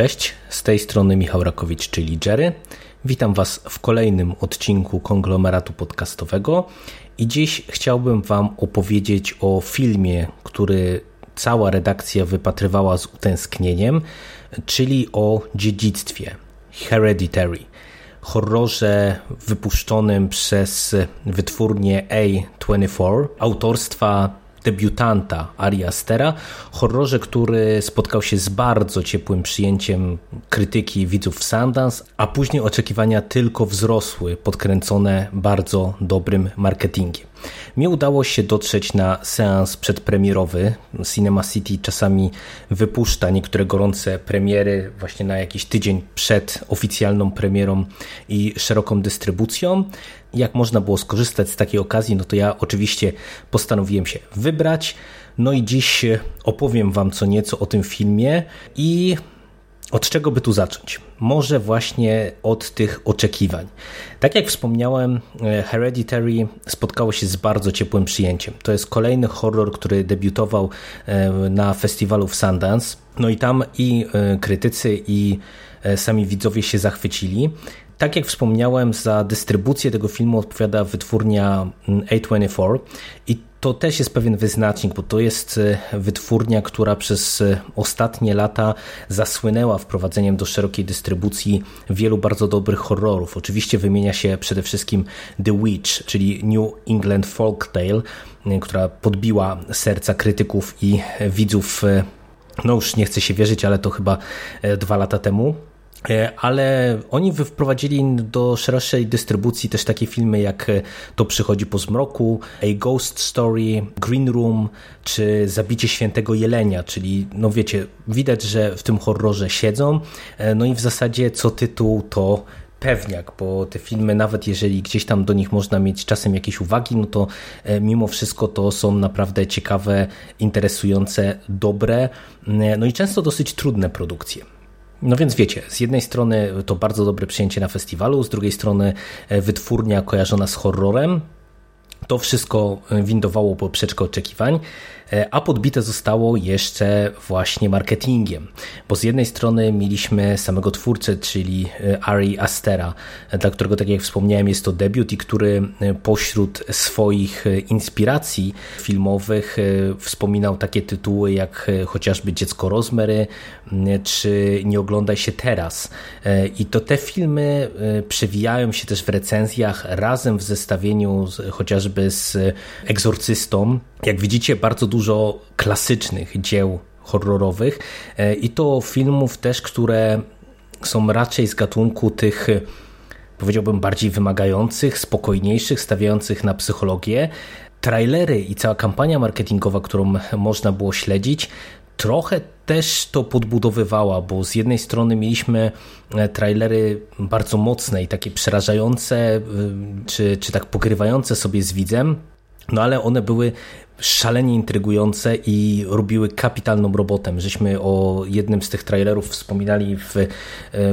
Cześć, z tej strony Michał Rakowicz, czyli Jerry. Witam Was w kolejnym odcinku konglomeratu podcastowego i dziś chciałbym Wam opowiedzieć o filmie, który cała redakcja wypatrywała z utęsknieniem, czyli o dziedzictwie Hereditary. Horrorze wypuszczonym przez wytwórnię A24 autorstwa debiutanta Ari Astera, horrorze, który spotkał się z bardzo ciepłym przyjęciem krytyki widzów w Sundance, a później oczekiwania tylko wzrosły, podkręcone bardzo dobrym marketingiem. Mi udało się dotrzeć na seans przedpremierowy. Cinema City czasami wypuszcza niektóre gorące premiery właśnie na jakiś tydzień przed oficjalną premierą i szeroką dystrybucją. Jak można było skorzystać z takiej okazji, no to ja oczywiście postanowiłem się wybrać. No i dziś opowiem Wam co nieco o tym filmie i od czego by tu zacząć? Może właśnie od tych oczekiwań. Tak jak wspomniałem, e, Hereditary spotkało się z bardzo ciepłym przyjęciem. To jest kolejny horror, który debiutował e, na festiwalu w Sundance. No i tam i e, krytycy, i sami widzowie się zachwycili. Tak jak wspomniałem, za dystrybucję tego filmu odpowiada wytwórnia mm, A24 i to też jest pewien wyznacznik, bo to jest e, wytwórnia, która przez e, ostatnie lata zasłynęła wprowadzeniem do szerokiej dystrybucji wielu bardzo dobrych horrorów. Oczywiście wymienia się przede wszystkim The Witch, czyli New England Folk Tale, e, która podbiła serca krytyków i widzów no już nie chcę się wierzyć, ale to chyba dwa lata temu. E, ale oni wprowadzili do szerszej dystrybucji też takie filmy jak e, To przychodzi po zmroku, A Ghost Story, Green Room czy Zabicie Świętego Jelenia, czyli no wiecie, widać, że w tym horrorze siedzą, e, no i w zasadzie co tytuł to pewniak, bo te filmy, nawet jeżeli gdzieś tam do nich można mieć czasem jakieś uwagi, no to mimo wszystko to są naprawdę ciekawe, interesujące, dobre, no i często dosyć trudne produkcje. No więc wiecie, z jednej strony to bardzo dobre przyjęcie na festiwalu, z drugiej strony e, wytwórnia kojarzona z horrorem. To wszystko windowało poprzeczkę oczekiwań. E, a podbite zostało jeszcze właśnie marketingiem, bo z jednej strony mieliśmy samego twórcę, czyli e, Ari Astera, dla którego, tak jak wspomniałem, jest to debiut i który e, pośród swoich inspiracji filmowych wspominał takie tytuły jak chociażby Dziecko Rozmery, czy Nie oglądaj się teraz. I to te filmy przewijają się też w recenzjach razem w zestawieniu chociażby z Egzorcystą. Jak widzicie, bardzo dużo dużo klasycznych dzieł horrorowych e, i to filmów też, które są raczej z gatunku tych powiedziałbym bardziej wymagających, spokojniejszych, stawiających na psychologię. Trailery i cała kampania marketingowa, którą można było śledzić, trochę też to podbudowywała, bo z jednej strony mieliśmy e, trailery bardzo mocne i takie przerażające, e, czy, czy tak pogrywające sobie z widzem, no ale one były szalenie intrygujące i robiły kapitalną robotę. Żeśmy o jednym z tych trailerów wspominali w e,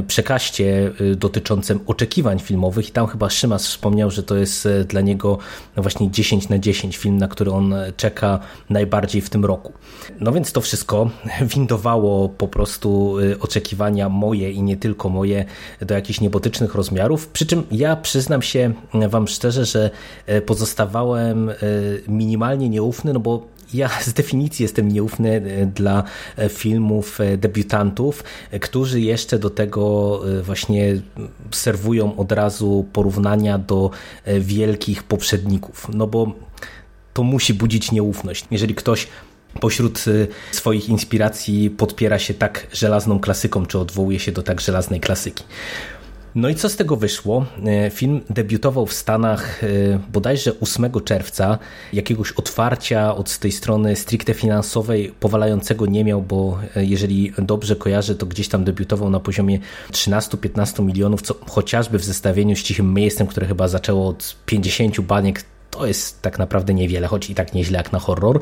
przekaście e, dotyczącym oczekiwań filmowych i tam chyba Szymas wspomniał, że to jest e, dla niego właśnie 10 na 10 film, na który on czeka najbardziej w tym roku. No więc to wszystko windowało po prostu oczekiwania moje i nie tylko moje do jakichś niebotycznych rozmiarów. Przy czym ja przyznam się Wam szczerze, że pozostawałem minimalnie nieufny nieufny, no bo ja z definicji jestem nieufny e, dla e, filmów e, debiutantów, którzy jeszcze do tego właśnie serwują od razu porównania do wielkich poprzedników. No bo to musi budzić nieufność. Jeżeli ktoś pośród swoich inspiracji podpiera się tak żelazną klasyką, czy odwołuje się do tak żelaznej klasyki. No i co z tego wyszło? E, film debiutował w Stanach e, bodajże 8 czerwca. Jakiegoś otwarcia od tej strony stricte finansowej powalającego nie miał, bo e, jeżeli dobrze kojarzę, to gdzieś tam debiutował na poziomie 13-15 milionów, co chociażby w zestawieniu z Cichym Miejscem, które chyba zaczęło od 50 baniek to jest tak naprawdę niewiele, choć i tak nieźle jak na horror.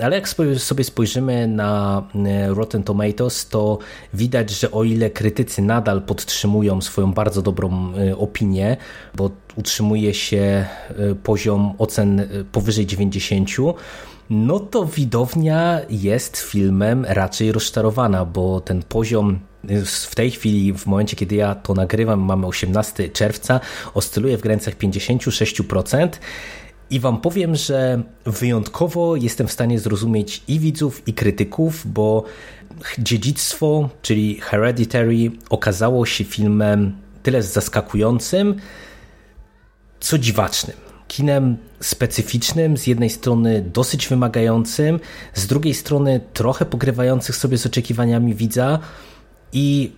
Ale jak sobie spojrzymy na e, Rotten Tomatoes, to widać, że o ile krytycy nadal podtrzymują swoją bardzo dobrą e, opinię, bo utrzymuje się e, poziom ocen powyżej 90, no to widownia jest filmem raczej rozczarowana, bo ten poziom w tej chwili, w momencie kiedy ja to nagrywam, mamy 18 czerwca, oscyluje w granicach 56%. I wam powiem, że wyjątkowo jestem w stanie zrozumieć i widzów, i krytyków, bo dziedzictwo, czyli Hereditary, okazało się filmem tyle zaskakującym, co dziwacznym. Kinem specyficznym, z jednej strony dosyć wymagającym, z drugiej strony trochę pogrywających sobie z oczekiwaniami widza i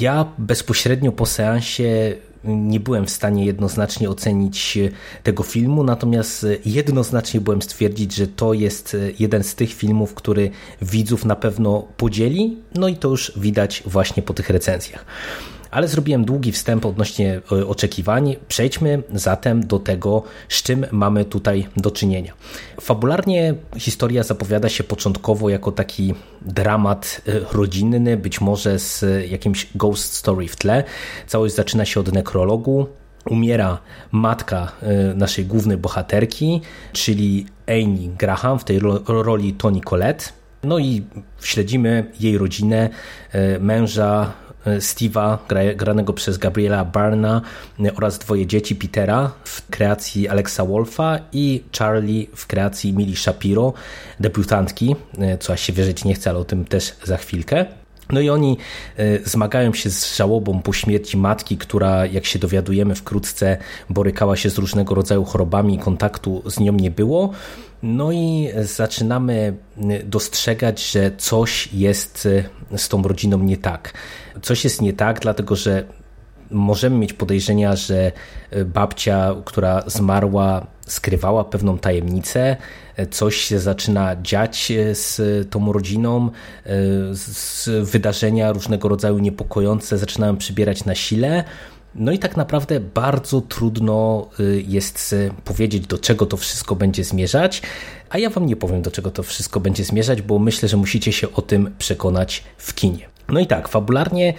ja bezpośrednio po seansie nie byłem w stanie jednoznacznie ocenić tego filmu, natomiast jednoznacznie byłem stwierdzić, że to jest jeden z tych filmów, który widzów na pewno podzieli, no i to już widać właśnie po tych recenzjach. Ale zrobiłem długi wstęp odnośnie e, oczekiwań. Przejdźmy zatem do tego, z czym mamy tutaj do czynienia. Fabularnie historia zapowiada się początkowo jako taki dramat e, rodzinny, być może z jakimś ghost story w tle. Całość zaczyna się od nekrologu, umiera matka e, naszej głównej bohaterki, czyli Amy Graham w tej roli Toni Collette. No i śledzimy jej rodzinę, męża, Steve'a, granego przez Gabriela Barna e, oraz dwoje dzieci Petera w kreacji Alexa Wolfa i Charlie w kreacji Mili Shapiro, debiutantki, e, co się wierzyć nie chcę, ale o tym też za chwilkę. No i oni zmagają się z żałobą po śmierci matki, która, jak się dowiadujemy wkrótce, borykała się z różnego rodzaju chorobami, kontaktu z nią nie było. No i zaczynamy dostrzegać, że coś jest z tą rodziną nie tak. Coś jest nie tak, dlatego że możemy mieć podejrzenia, że babcia, która zmarła, skrywała pewną tajemnicę, coś się zaczyna dziać z tą rodziną, z wydarzenia różnego rodzaju niepokojące zaczynają przybierać na sile. No i tak naprawdę bardzo trudno jest powiedzieć, do czego to wszystko będzie zmierzać, a ja Wam nie powiem, do czego to wszystko będzie zmierzać, bo myślę, że musicie się o tym przekonać w kinie. No i tak, fabularnie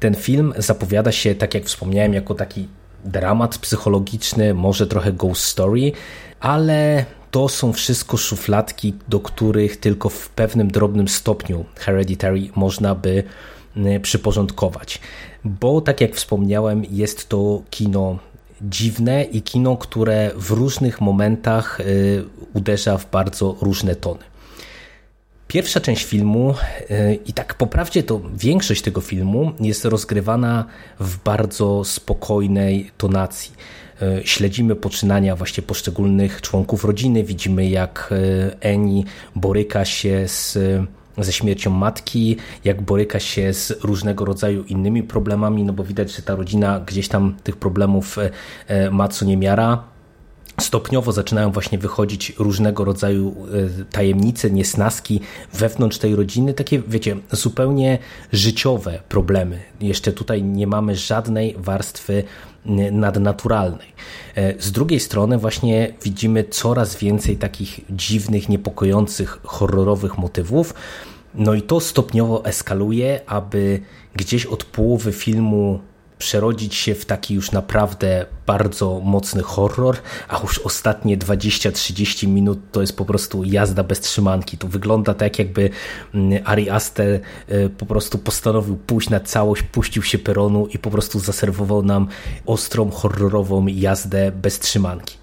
ten film zapowiada się, tak jak wspomniałem, jako taki dramat psychologiczny, może trochę ghost story, ale to są wszystko szufladki, do których tylko w pewnym drobnym stopniu Hereditary można by przyporządkować bo tak jak wspomniałem, jest to kino dziwne i kino, które w różnych momentach y, uderza w bardzo różne tony. Pierwsza część filmu y, i tak poprawdzie to większość tego filmu jest rozgrywana w bardzo spokojnej tonacji. Y, śledzimy poczynania właśnie poszczególnych członków rodziny, widzimy jak Eni boryka się z ze śmiercią matki, jak boryka się z różnego rodzaju innymi problemami, no bo widać, że ta rodzina gdzieś tam tych problemów e, e, ma co niemiara. Stopniowo zaczynają właśnie wychodzić różnego rodzaju e, tajemnice, niesnaski wewnątrz tej rodziny, takie wiecie, zupełnie życiowe problemy. Jeszcze tutaj nie mamy żadnej warstwy nadnaturalnej. Z drugiej strony właśnie widzimy coraz więcej takich dziwnych, niepokojących, horrorowych motywów. No i to stopniowo eskaluje, aby gdzieś od połowy filmu przerodzić się w taki już naprawdę bardzo mocny horror, a już ostatnie 20-30 minut to jest po prostu jazda bez trzymanki. To wygląda tak, jakby mm, Ari Aster y, po prostu postanowił pójść na całość, puścił się peronu i po prostu zaserwował nam ostrą, horrorową jazdę bez trzymanki.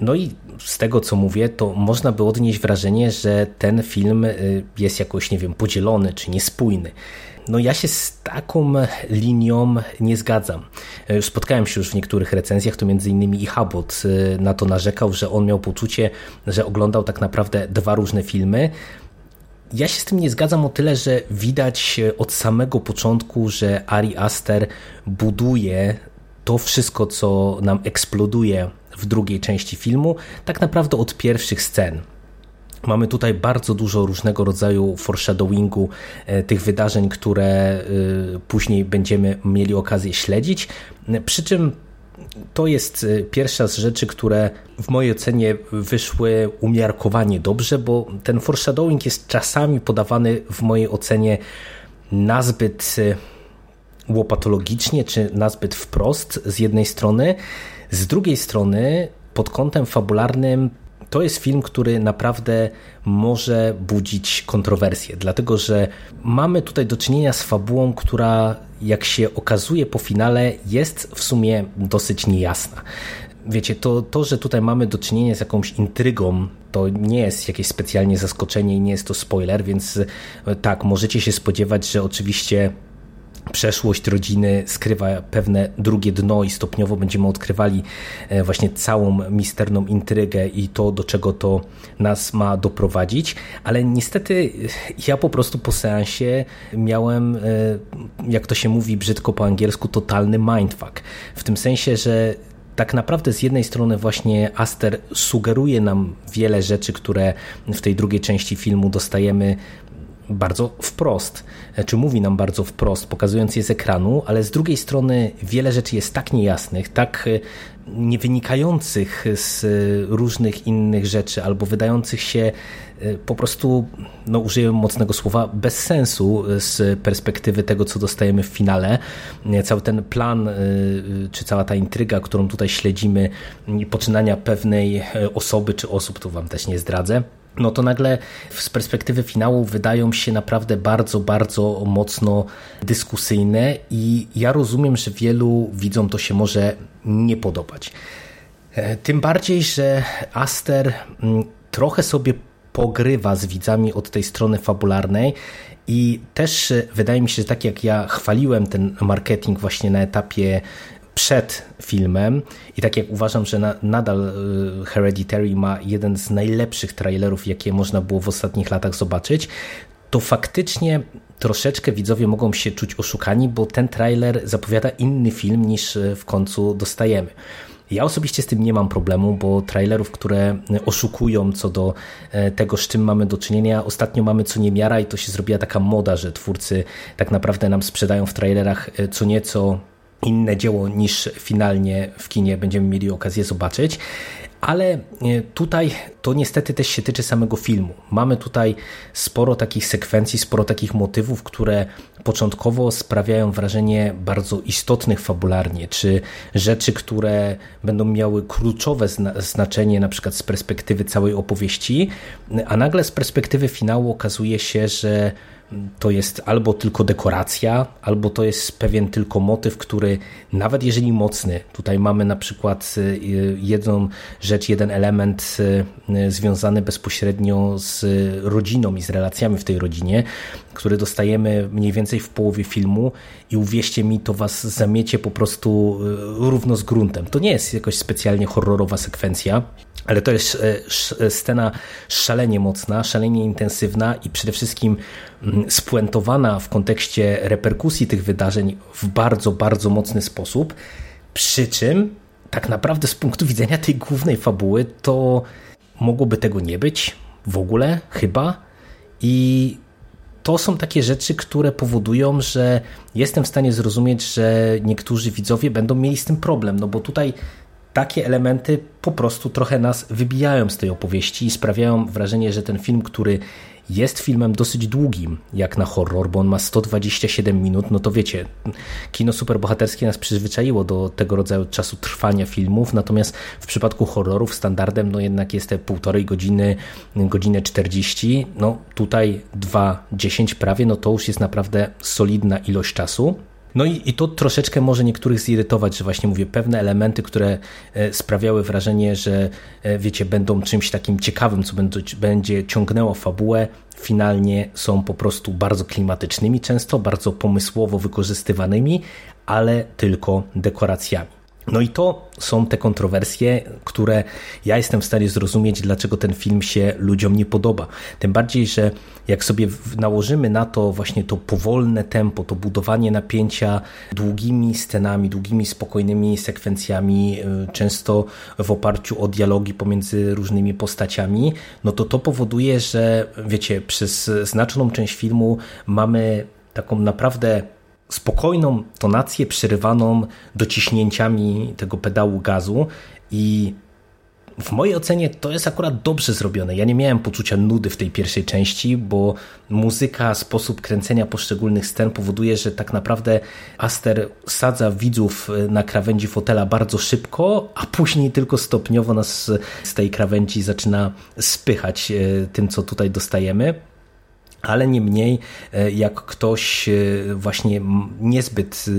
No i z tego co mówię, to można by odnieść wrażenie, że ten film y, jest jakoś, nie wiem, podzielony czy niespójny. No ja się z taką linią nie zgadzam. E, spotkałem się już w niektórych recenzjach, to między innymi i Habot e, na to narzekał, że on miał poczucie, że oglądał tak naprawdę dwa różne filmy. Ja się z tym nie zgadzam o tyle, że widać od samego początku, że Ari Aster buduje to wszystko, co nam eksploduje w drugiej części filmu, tak naprawdę od pierwszych scen. Mamy tutaj bardzo dużo różnego rodzaju foreshadowingu e, tych wydarzeń, które e, później będziemy mieli okazję śledzić. Przy czym to jest e, pierwsza z rzeczy, które w mojej ocenie wyszły umiarkowanie dobrze, bo ten foreshadowing jest czasami podawany w mojej ocenie nazbyt łopatologicznie, czy nazbyt wprost z jednej strony. Z drugiej strony, pod kątem fabularnym, to jest film, który naprawdę może budzić kontrowersje, dlatego że mamy tutaj do czynienia z fabułą, która, jak się okazuje po finale, jest w sumie dosyć niejasna. Wiecie, to, to, że tutaj mamy do czynienia z jakąś intrygą, to nie jest jakieś specjalnie zaskoczenie i nie jest to spoiler, więc tak, możecie się spodziewać, że oczywiście przeszłość rodziny skrywa pewne drugie dno i stopniowo będziemy odkrywali e, właśnie całą misterną intrygę i to, do czego to nas ma doprowadzić, ale niestety ja po prostu po seansie miałem, e, jak to się mówi brzydko po angielsku, totalny mindfuck. W tym sensie, że tak naprawdę z jednej strony właśnie Aster sugeruje nam wiele rzeczy, które w tej drugiej części filmu dostajemy bardzo wprost, czy mówi nam bardzo wprost, pokazując je z ekranu, ale z drugiej strony wiele rzeczy jest tak niejasnych, tak e, nie wynikających z różnych innych rzeczy, albo wydających się e, po prostu, no użyję mocnego słowa, bez sensu z perspektywy tego, co dostajemy w finale. Cały ten plan, e, czy cała ta intryga, którą tutaj śledzimy, poczynania pewnej osoby czy osób, to wam też nie zdradzę no to nagle z perspektywy finału wydają się naprawdę bardzo, bardzo mocno dyskusyjne i ja rozumiem, że wielu widzom to się może nie podobać. E, tym bardziej, że Aster mm, trochę sobie pogrywa z widzami od tej strony fabularnej i też wydaje mi się, że tak jak ja chwaliłem ten marketing właśnie na etapie przed filmem i tak jak uważam, że na, nadal y, Hereditary ma jeden z najlepszych trailerów, jakie można było w ostatnich latach zobaczyć, to faktycznie troszeczkę widzowie mogą się czuć oszukani, bo ten trailer zapowiada inny film niż y, w końcu dostajemy. Ja osobiście z tym nie mam problemu, bo trailerów, które oszukują co do e, tego, z czym mamy do czynienia, ostatnio mamy co niemiara i to się zrobiła taka moda, że twórcy tak naprawdę nam sprzedają w trailerach e, co nieco inne dzieło niż finalnie w kinie będziemy mieli okazję zobaczyć. Ale e, tutaj to niestety też się tyczy samego filmu. Mamy tutaj sporo takich sekwencji, sporo takich motywów, które początkowo sprawiają wrażenie bardzo istotnych fabularnie, czy rzeczy, które będą miały kluczowe znaczenie na przykład z perspektywy całej opowieści, a nagle z perspektywy finału okazuje się, że to jest albo tylko dekoracja, albo to jest pewien tylko motyw, który nawet jeżeli mocny, tutaj mamy na przykład y, jedną rzecz, jeden element y, związany bezpośrednio z rodziną i z relacjami w tej rodzinie, który dostajemy mniej więcej w połowie filmu i uwierzcie mi, to was zamiecie po prostu y, równo z gruntem. To nie jest jakoś specjalnie horrorowa sekwencja, ale to jest scena szalenie mocna, szalenie intensywna i przede wszystkim mm, spuentowana w kontekście reperkusji tych wydarzeń w bardzo, bardzo mocny sposób. Przy czym tak naprawdę z punktu widzenia tej głównej fabuły to mogłoby tego nie być w ogóle, chyba. I to są takie rzeczy, które powodują, że jestem w stanie zrozumieć, że niektórzy widzowie będą mieli z tym problem, no bo tutaj takie elementy po prostu trochę nas wybijają z tej opowieści i sprawiają wrażenie, że ten film, który jest filmem dosyć długim, jak na horror, bo on ma 127 minut, no to wiecie, kino superbohaterskie nas przyzwyczaiło do tego rodzaju czasu trwania filmów, natomiast w przypadku horrorów standardem no jednak jest te półtorej godziny, godzinę 40, no tutaj 2.10 prawie, no to już jest naprawdę solidna ilość czasu. No i, i to troszeczkę może niektórych zirytować, że właśnie mówię, pewne elementy, które e, sprawiały wrażenie, że e, wiecie, będą czymś takim ciekawym, co będzie, będzie ciągnęło fabułę, finalnie są po prostu bardzo klimatycznymi, często bardzo pomysłowo wykorzystywanymi, ale tylko dekoracjami. No i to są te kontrowersje, które ja jestem w stanie zrozumieć, dlaczego ten film się ludziom nie podoba. Tym bardziej, że jak sobie nałożymy na to właśnie to powolne tempo, to budowanie napięcia długimi scenami, długimi, spokojnymi sekwencjami, y, często w oparciu o dialogi pomiędzy różnymi postaciami, no to to powoduje, że wiecie, przez znaczną część filmu mamy taką naprawdę spokojną tonację przerywaną dociśnięciami tego pedału gazu i w mojej ocenie to jest akurat dobrze zrobione. Ja nie miałem poczucia nudy w tej pierwszej części, bo muzyka, sposób kręcenia poszczególnych scen powoduje, że tak naprawdę Aster sadza widzów na krawędzi fotela bardzo szybko, a później tylko stopniowo nas z tej krawędzi zaczyna spychać e, tym, co tutaj dostajemy ale niemniej e, jak ktoś e, właśnie niezbyt e,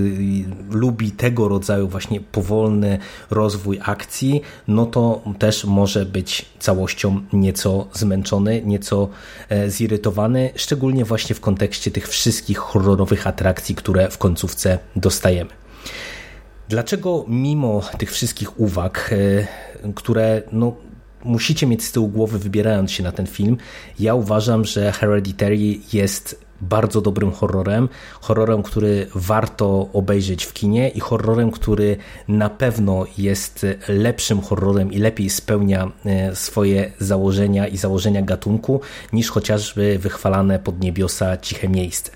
lubi tego rodzaju właśnie powolny rozwój akcji, no to też może być całością nieco zmęczony, nieco zirytowany, szczególnie właśnie w kontekście tych wszystkich horrorowych atrakcji, które w końcówce dostajemy. Dlaczego mimo tych wszystkich uwag, które no, musicie mieć z tyłu głowy, wybierając się na ten film. Ja uważam, że Hereditary jest bardzo dobrym horrorem, horrorem, który warto obejrzeć w kinie i horrorem, który na pewno jest lepszym horrorem i lepiej spełnia e, swoje założenia i założenia gatunku niż chociażby wychwalane pod niebiosa Ciche Miejsce.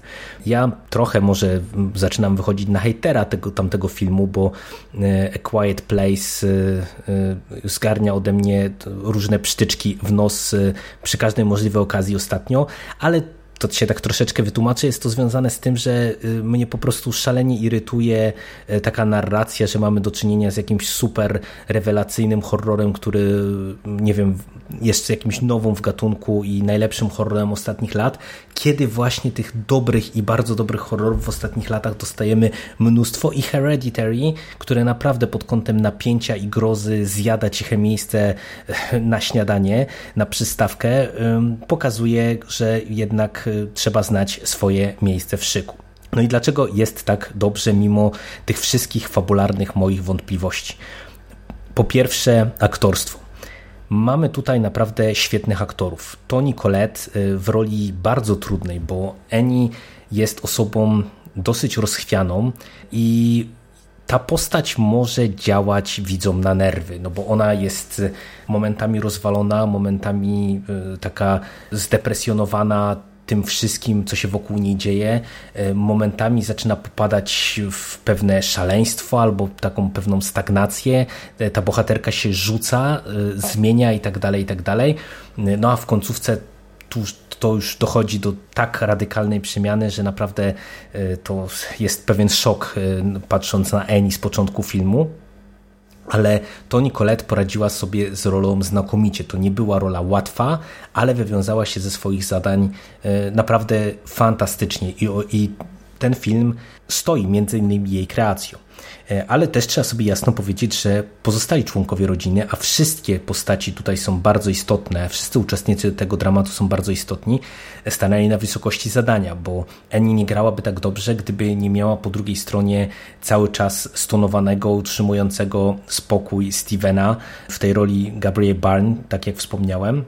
Ja trochę może zaczynam wychodzić na hejtera tego, tamtego filmu, bo e, A Quiet Place e, zgarnia ode mnie różne psztyczki w nos przy każdej możliwej okazji ostatnio, ale to się tak troszeczkę wytłumaczy, jest to związane z tym, że y, mnie po prostu szalenie irytuje y, taka narracja, że mamy do czynienia z jakimś super rewelacyjnym horrorem, który, nie wiem, jest jakimś nową w gatunku i najlepszym horrorem ostatnich lat, kiedy właśnie tych dobrych i bardzo dobrych horrorów w ostatnich latach dostajemy mnóstwo i Hereditary, które naprawdę pod kątem napięcia i grozy zjada ciche miejsce y, na śniadanie, na przystawkę, pokazuje, że jednak trzeba znać swoje miejsce w szyku. No i dlaczego jest tak dobrze mimo tych wszystkich fabularnych moich wątpliwości? Po pierwsze, aktorstwo. Mamy tutaj naprawdę świetnych aktorów. Toni Collette y, w roli bardzo trudnej, bo Eni jest osobą dosyć rozchwianą i ta postać może działać widzom na nerwy, no bo ona jest momentami rozwalona, momentami y, taka zdepresjonowana, tym wszystkim, co się wokół niej dzieje, e, momentami zaczyna popadać w pewne szaleństwo albo taką pewną stagnację. E, ta bohaterka się rzuca, e, zmienia i tak dalej, i tak dalej. No a w końcówce tu, to już dochodzi do tak radykalnej przemiany, że naprawdę to jest pewien szok patrząc na Eni z początku filmu ale Toni Collette poradziła sobie z rolą znakomicie. To nie była rola łatwa, ale wywiązała się ze swoich zadań e, naprawdę fantastycznie i, i ten film stoi między innymi jej kreacją. E, ale też trzeba sobie jasno powiedzieć, że pozostali członkowie rodziny, a wszystkie postaci tutaj są bardzo istotne, wszyscy uczestnicy tego dramatu są bardzo istotni, stanęli na wysokości zadania, bo Annie nie grałaby tak dobrze, gdyby nie miała po drugiej stronie cały czas stonowanego, utrzymującego spokój Stevena w tej roli Gabriel Byrne, tak jak wspomniałem.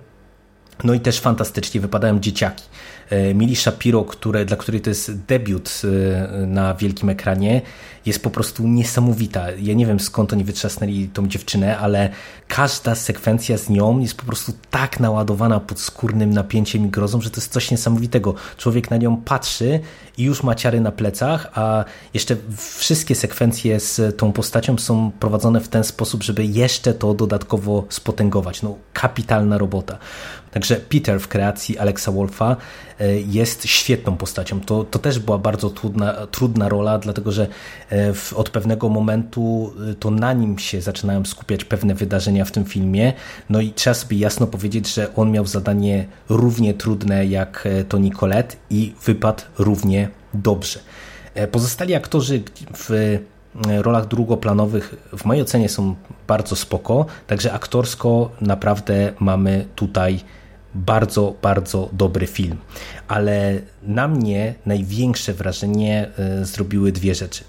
No i też fantastycznie wypadają dzieciaki. E, Mili Shapiro, które, dla której to jest debiut e, na wielkim ekranie, jest po prostu niesamowita. Ja nie wiem skąd oni wytrzasnęli tą dziewczynę, ale każda sekwencja z nią jest po prostu tak naładowana podskórnym napięciem i grozą, że to jest coś niesamowitego. Człowiek na nią patrzy i już ma ciary na plecach, a jeszcze wszystkie sekwencje z tą postacią są prowadzone w ten sposób, żeby jeszcze to dodatkowo spotęgować. No, kapitalna robota. Także Peter w kreacji Alexa Wolfa e, jest świetną postacią. To, to też była bardzo trudna, trudna rola, dlatego że e, w, od pewnego momentu e, to na nim się zaczynają skupiać pewne wydarzenia w tym filmie. No i trzeba sobie jasno powiedzieć, że on miał zadanie równie trudne jak Toni Collette i wypadł równie dobrze. Pozostali aktorzy w rolach drugoplanowych w mojej ocenie są bardzo spoko, także aktorsko naprawdę mamy tutaj bardzo, bardzo dobry film. Ale na mnie największe wrażenie e, zrobiły dwie rzeczy.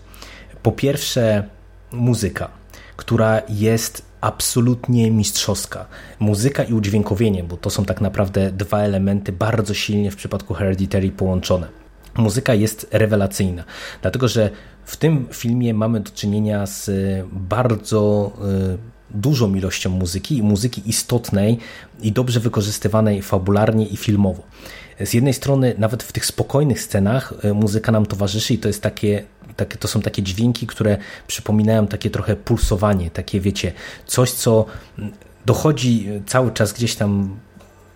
Po pierwsze, muzyka. która jest absolutnie mistrzowska. Muzyka i udźwiękowienie, bo to są tak naprawdę dwa elementy bardzo silnie w przypadku Hereditary połączone. Muzyka jest rewelacyjna, dlatego że w tym filmie mamy do czynienia z bardzo y, dużą ilością muzyki i muzyki istotnej i dobrze wykorzystywanej fabularnie i filmowo. Z jednej strony, nawet w tych spokojnych scenach y, muzyka nam towarzyszy i to jest takie, takie, to są takie dźwięki, które przypominają takie trochę pulsowanie, takie wiecie, coś co dochodzi cały czas gdzieś tam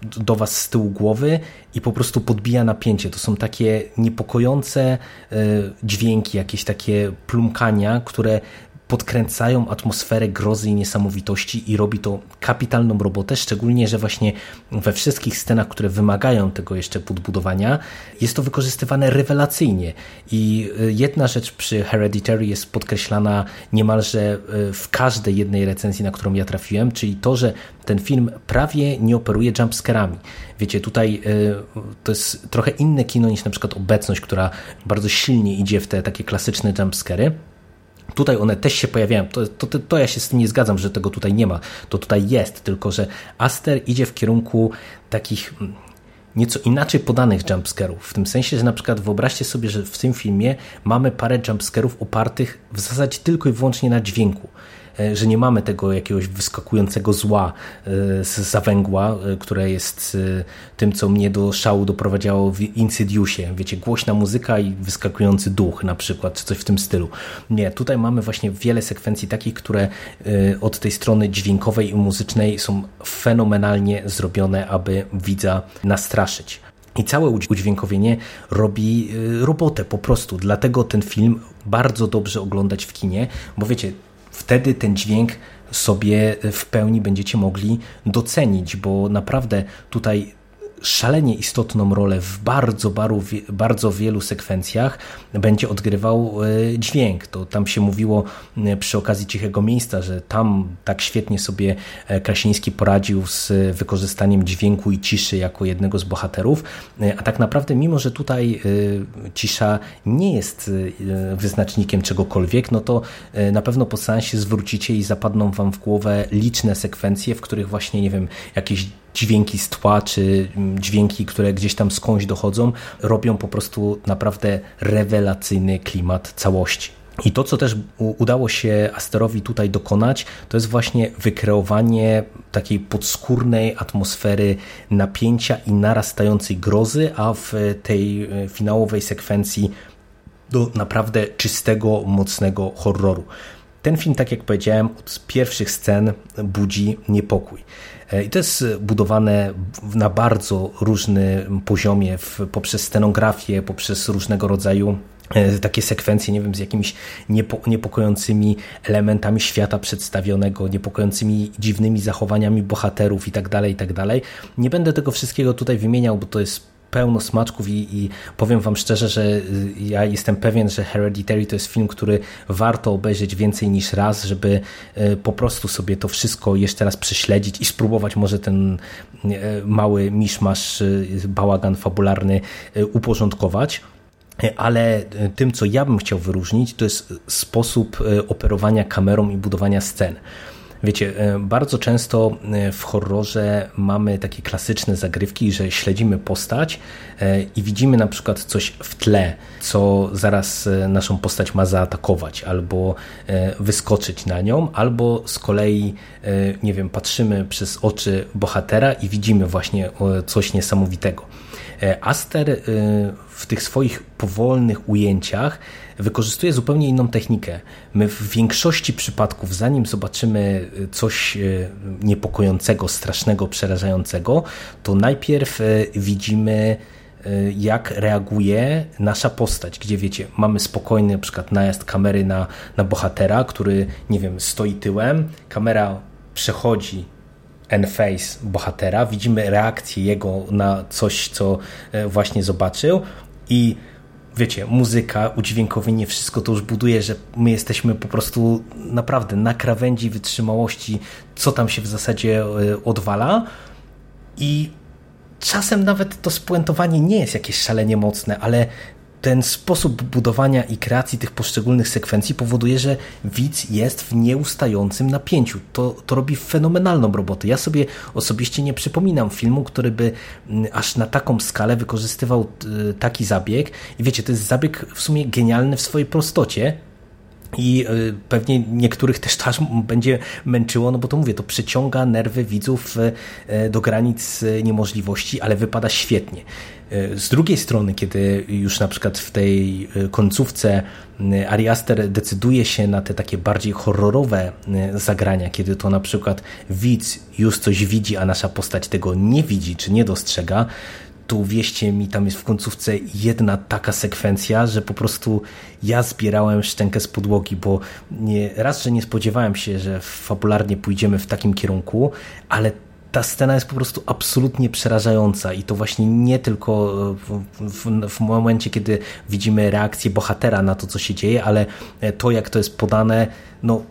do was z tyłu głowy i po prostu podbija napięcie. To są takie niepokojące y, dźwięki, jakieś takie plumkania, które podkręcają atmosferę grozy i niesamowitości i robi to kapitalną robotę, szczególnie, że właśnie we wszystkich scenach, które wymagają tego jeszcze podbudowania, jest to wykorzystywane rewelacyjnie. I y, jedna rzecz przy Hereditary jest podkreślana niemalże y, w każdej jednej recenzji, na którą ja trafiłem, czyli to, że ten film prawie nie operuje jumpscarami. Wiecie, tutaj y, to jest trochę inne kino niż na przykład Obecność, która bardzo silnie idzie w te takie klasyczne jumpscary. Tutaj one też się pojawiają. To, to, to, ja się z tym nie zgadzam, że tego tutaj nie ma. To tutaj jest, tylko że Aster idzie w kierunku takich mm, nieco inaczej podanych jumpscarów. W tym sensie, że na przykład wyobraźcie sobie, że w tym filmie mamy parę jumpscarów opartych w zasadzie tylko i wyłącznie na dźwięku. E, że nie mamy tego jakiegoś wyskakującego zła e, z zawęgła, e, które jest tym, co mnie do szału doprowadziło w Insidiousie. Wiecie, głośna muzyka i wyskakujący duch na przykład, czy coś w tym stylu. Nie, tutaj mamy właśnie wiele sekwencji takich, które od tej strony dźwiękowej i muzycznej są fenomenalnie zrobione, aby widza nastraszyć. I całe udźwiękowienie robi robotę po prostu. Dlatego ten film bardzo dobrze oglądać w kinie, bo wiecie, wtedy ten dźwięk sobie w pełni będziecie mogli docenić, bo naprawdę tutaj szalenie istotną rolę w bardzo, bardzo wielu sekwencjach będzie odgrywał e, dźwięk. To tam się mówiło e, przy okazji Cichego Miejsca, że tam tak świetnie sobie e, Krasiński poradził z wykorzystaniem dźwięku i ciszy jako jednego z bohaterów, a tak naprawdę mimo, że tutaj cisza nie jest wyznacznikiem czegokolwiek, no to na pewno po seansie zwrócicie i zapadną Wam w głowę liczne sekwencje, w których właśnie, nie wiem, jakieś dźwięki z tła, czy mm, dźwięki, które gdzieś tam skądś dochodzą, robią po prostu naprawdę rewelacyjny klimat całości. I to, co też udało się Asterowi tutaj dokonać, to jest właśnie wykreowanie takiej podskórnej atmosfery napięcia i narastającej grozy, a w tej e, finałowej sekwencji do naprawdę czystego, mocnego horroru. Ten film, tak jak powiedziałem, od pierwszych scen budzi niepokój. E, I to jest budowane na bardzo różnym poziomie, poprzez scenografię, poprzez różnego rodzaju e, takie sekwencje, nie wiem, z jakimiś niepo, niepokojącymi elementami świata przedstawionego, niepokojącymi dziwnymi zachowaniami bohaterów i tak dalej, i tak. Nie będę tego wszystkiego tutaj wymieniał, bo to jest pełno smaczków i, i, powiem wam szczerze, że y, ja jestem pewien, że Hereditary to jest film, który warto obejrzeć więcej niż raz, żeby y, po prostu sobie to wszystko jeszcze raz prześledzić i spróbować może ten y, mały miszmasz, bałagan fabularny uporządkować. Ale tym, co ja bym chciał wyróżnić, to jest sposób operowania kamerą i budowania scen. Wiecie, e, bardzo często e, w horrorze mamy takie klasyczne zagrywki, że śledzimy postać e, i widzimy na przykład coś w tle, co zaraz naszą postać ma zaatakować albo wyskoczyć na nią, albo z kolei, nie wiem, patrzymy przez oczy bohatera i widzimy właśnie coś niesamowitego. Aster w tych swoich powolnych ujęciach wykorzystuje zupełnie inną technikę. My w większości przypadków, zanim zobaczymy coś e, niepokojącego, strasznego, przerażającego, to najpierw e, widzimy e, jak reaguje nasza postać, gdzie wiecie, mamy spokojny na przykład najazd kamery na, na bohatera, który, nie wiem, stoi tyłem, kamera przechodzi N-face bohatera, widzimy reakcję jego na coś, co właśnie zobaczył i wiecie, muzyka, udźwiękowienie, wszystko to już buduje, że my jesteśmy po prostu naprawdę na krawędzi wytrzymałości, co tam się w zasadzie e, odwala. I czasem nawet to spuentowanie nie jest jakieś szalenie mocne, ale ten sposób budowania i kreacji tych poszczególnych sekwencji powoduje, że widz jest w nieustającym napięciu. To, to robi fenomenalną robotę. Ja sobie osobiście nie przypominam filmu, który by mm, aż na taką skalę wykorzystywał y, taki zabieg. I wiecie, to jest zabieg w sumie genialny w swojej prostocie, i y, pewnie niektórych też aż będzie męczyło, no bo to mówię, to przyciąga nerwy widzów y, do granic niemożliwości, ale wypada świetnie. Y, z drugiej strony, kiedy już na przykład w tej końcówce Ari Aster decyduje się na te takie bardziej horrorowe zagrania, kiedy to na przykład widz już coś widzi, a nasza postać tego nie widzi czy nie dostrzega, tu wieście mi, tam jest w końcówce jedna taka sekwencja, że po prostu ja zbierałem szczękę z podłogi, bo nie, raz, że nie spodziewałem się, że fabularnie pójdziemy w takim kierunku, ale ta scena jest po prostu absolutnie przerażająca i to właśnie nie tylko w, w, w, momencie, kiedy widzimy reakcję bohatera na to, co się dzieje, ale to, jak to jest podane, no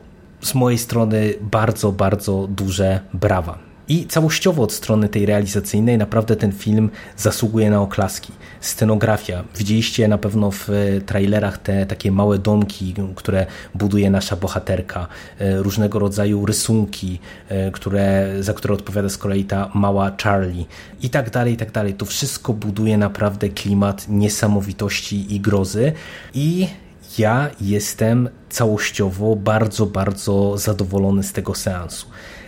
z mojej strony bardzo, bardzo duże brawa. I całościowo od strony tej realizacyjnej naprawdę ten film zasługuje na oklaski. Scenografia. Widzieliście na pewno w e, trailerach te takie małe domki, które buduje nasza bohaterka. E, różnego rodzaju rysunki, e, które, za które odpowiada z kolei ta mała Charlie. I tak dalej, i tak dalej. To wszystko buduje naprawdę klimat niesamowitości i grozy. I ja jestem całościowo bardzo, bardzo zadowolony z tego seansu.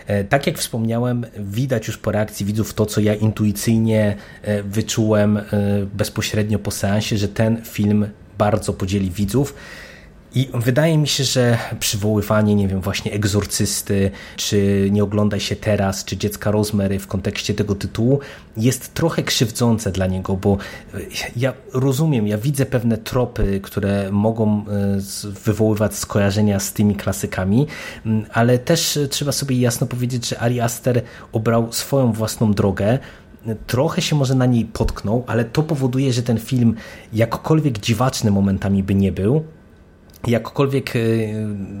E, tak jak wspomniałem, widać już po reakcji widzów to, co ja intuicyjnie e, wyczułem e, bezpośrednio po seansie, że ten film bardzo podzieli widzów. I wydaje mi się, że przywoływanie, nie wiem, właśnie egzorcysty, czy nie oglądaj się teraz, czy dziecka Rosemary w kontekście tego tytułu jest trochę krzywdzące dla niego, bo ja rozumiem, ja widzę pewne tropy, które mogą e, wywoływać skojarzenia z tymi klasykami, ale też trzeba sobie jasno powiedzieć, że Ari Aster obrał swoją własną drogę, trochę się może na niej potknął, ale to powoduje, że ten film jakkolwiek dziwaczny momentami by nie był, jakkolwiek e,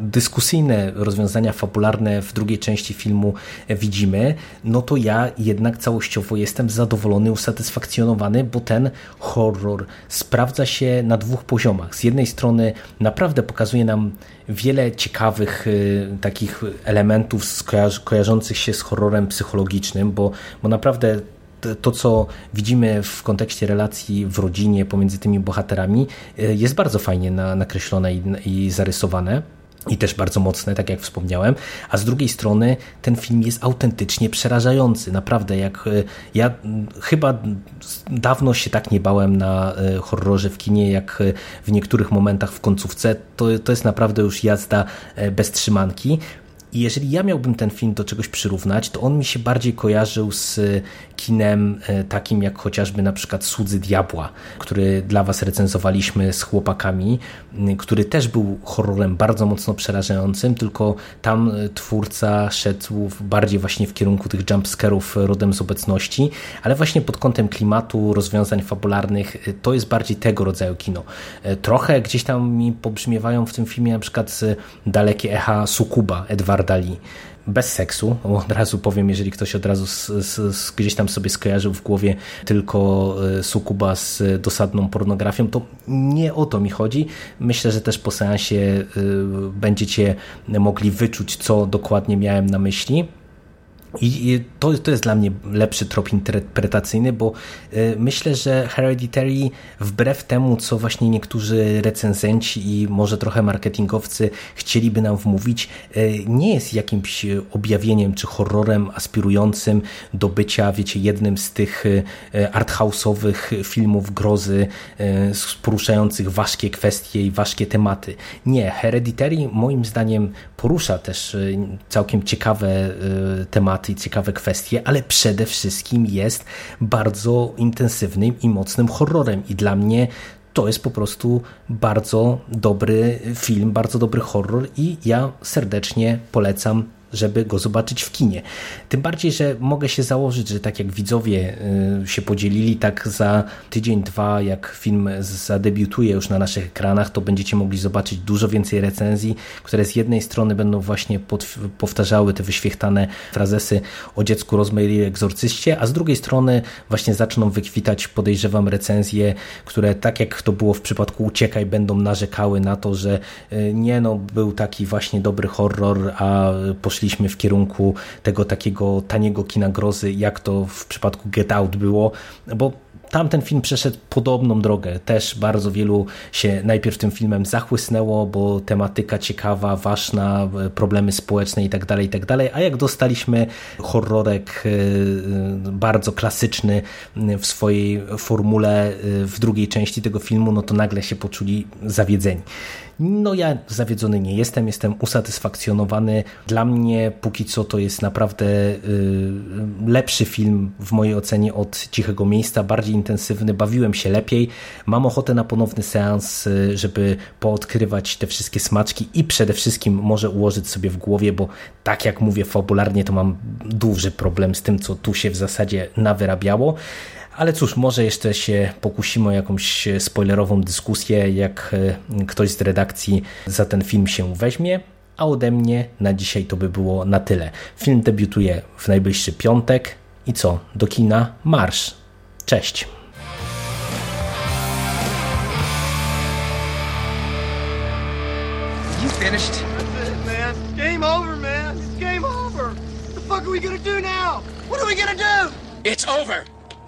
dyskusyjne rozwiązania fabularne w drugiej części filmu widzimy, no to ja jednak całościowo jestem zadowolony, usatysfakcjonowany, bo ten horror sprawdza się na dwóch poziomach. Z jednej strony naprawdę pokazuje nam wiele ciekawych e, takich elementów kojarzących się z horrorem psychologicznym, bo, bo naprawdę to, co widzimy w kontekście relacji w rodzinie pomiędzy tymi bohaterami, e, jest bardzo fajnie nakreślone i, zarysowane. I też bardzo mocne, tak jak wspomniałem, a z drugiej strony ten film jest autentycznie przerażający. Naprawdę, jak e, ja chyba dawno się tak nie bałem na e, horrorze w kinie, jak w niektórych momentach w końcówce. To, to jest naprawdę już jazda bez trzymanki. I jeżeli ja miałbym ten film do czegoś przyrównać, to on mi się bardziej kojarzył z kinem e, takim jak chociażby na przykład Słudzy Diabła, który dla Was recenzowaliśmy z chłopakami, który też był horrorem bardzo mocno przerażającym, tylko tam e, twórca szedł bardziej właśnie w kierunku tych jumpscarów rodem z obecności, ale właśnie pod kątem klimatu, rozwiązań fabularnych, e, to jest bardziej tego rodzaju kino. Trochę gdzieś tam mi pobrzmiewają w tym filmie na przykład dalekie echa Sukuba Edwarda Lee, bez seksu. Od razu powiem, jeżeli ktoś od razu z, z, gdzieś tam sobie skojarzył w głowie tylko e, sukuba z dosadną pornografią, to nie o to mi chodzi. Myślę, że też po seansie e, będziecie mogli wyczuć, co dokładnie miałem na myśli. I to, to jest dla mnie lepszy trop interpretacyjny, bo e, myślę, że Hereditary wbrew temu, co właśnie niektórzy recenzenci i może trochę marketingowcy chcieliby nam wmówić, e, nie jest jakimś objawieniem czy horrorem aspirującym do bycia, wiecie, jednym z tych e, arthouse'owych filmów grozy poruszających ważkie kwestie i ważkie tematy. Nie, Hereditary moim zdaniem porusza też całkiem ciekawe tematy tematy i ciekawe kwestie, ale przede wszystkim jest bardzo intensywnym i mocnym horrorem. I dla mnie to jest po prostu bardzo dobry film, bardzo dobry horror i ja serdecznie polecam żeby go zobaczyć w kinie. Tym bardziej, że mogę się założyć, że tak jak widzowie y, się podzielili, tak za tydzień, dwa, jak film zadebiutuje już na naszych ekranach, to będziecie mogli zobaczyć dużo więcej recenzji, które z jednej strony będą właśnie powtarzały te wyświechtane frazesy o dziecku Rosemary i egzorcyście, a z drugiej strony właśnie zaczną wykwitać, podejrzewam, recenzje, które tak jak to było w przypadku Uciekaj, będą narzekały na to, że y, nie no, był taki właśnie dobry horror, a poszliśmy w kierunku tego takiego taniego kina grozy, jak to w przypadku Get Out było, bo Tamten film przeszedł podobną drogę. Też bardzo wielu się najpierw tym filmem zachłysnęło, bo tematyka ciekawa, ważna, problemy społeczne itd., tak itd., tak a jak dostaliśmy horrorek y, bardzo klasyczny w swojej formule y, w drugiej części tego filmu, no to nagle się poczuli zawiedzeni. No ja zawiedzony nie jestem, jestem usatysfakcjonowany. Dla mnie póki co to jest naprawdę y, lepszy film w mojej ocenie od Cichego Miejsca, bardziej intensywny, bawiłem się lepiej. Mam ochotę na ponowny seans, y, żeby poodkrywać te wszystkie smaczki i przede wszystkim może ułożyć sobie w głowie, bo tak jak mówię fabularnie, to mam duży problem z tym, co tu się w zasadzie nawyrabiało. Ale cóż, może jeszcze się pokusimy o jakąś spoilerową dyskusję, jak e, ktoś z redakcji za ten film się weźmie. A ode mnie na dzisiaj to by było na tyle. Film debiutuje w najbliższy piątek. I co? Do kina marsz. Cześć. You finished? That's it, man. Game over, man. It's game over. What the fuck are we gonna do now? What are we gonna do? It's over.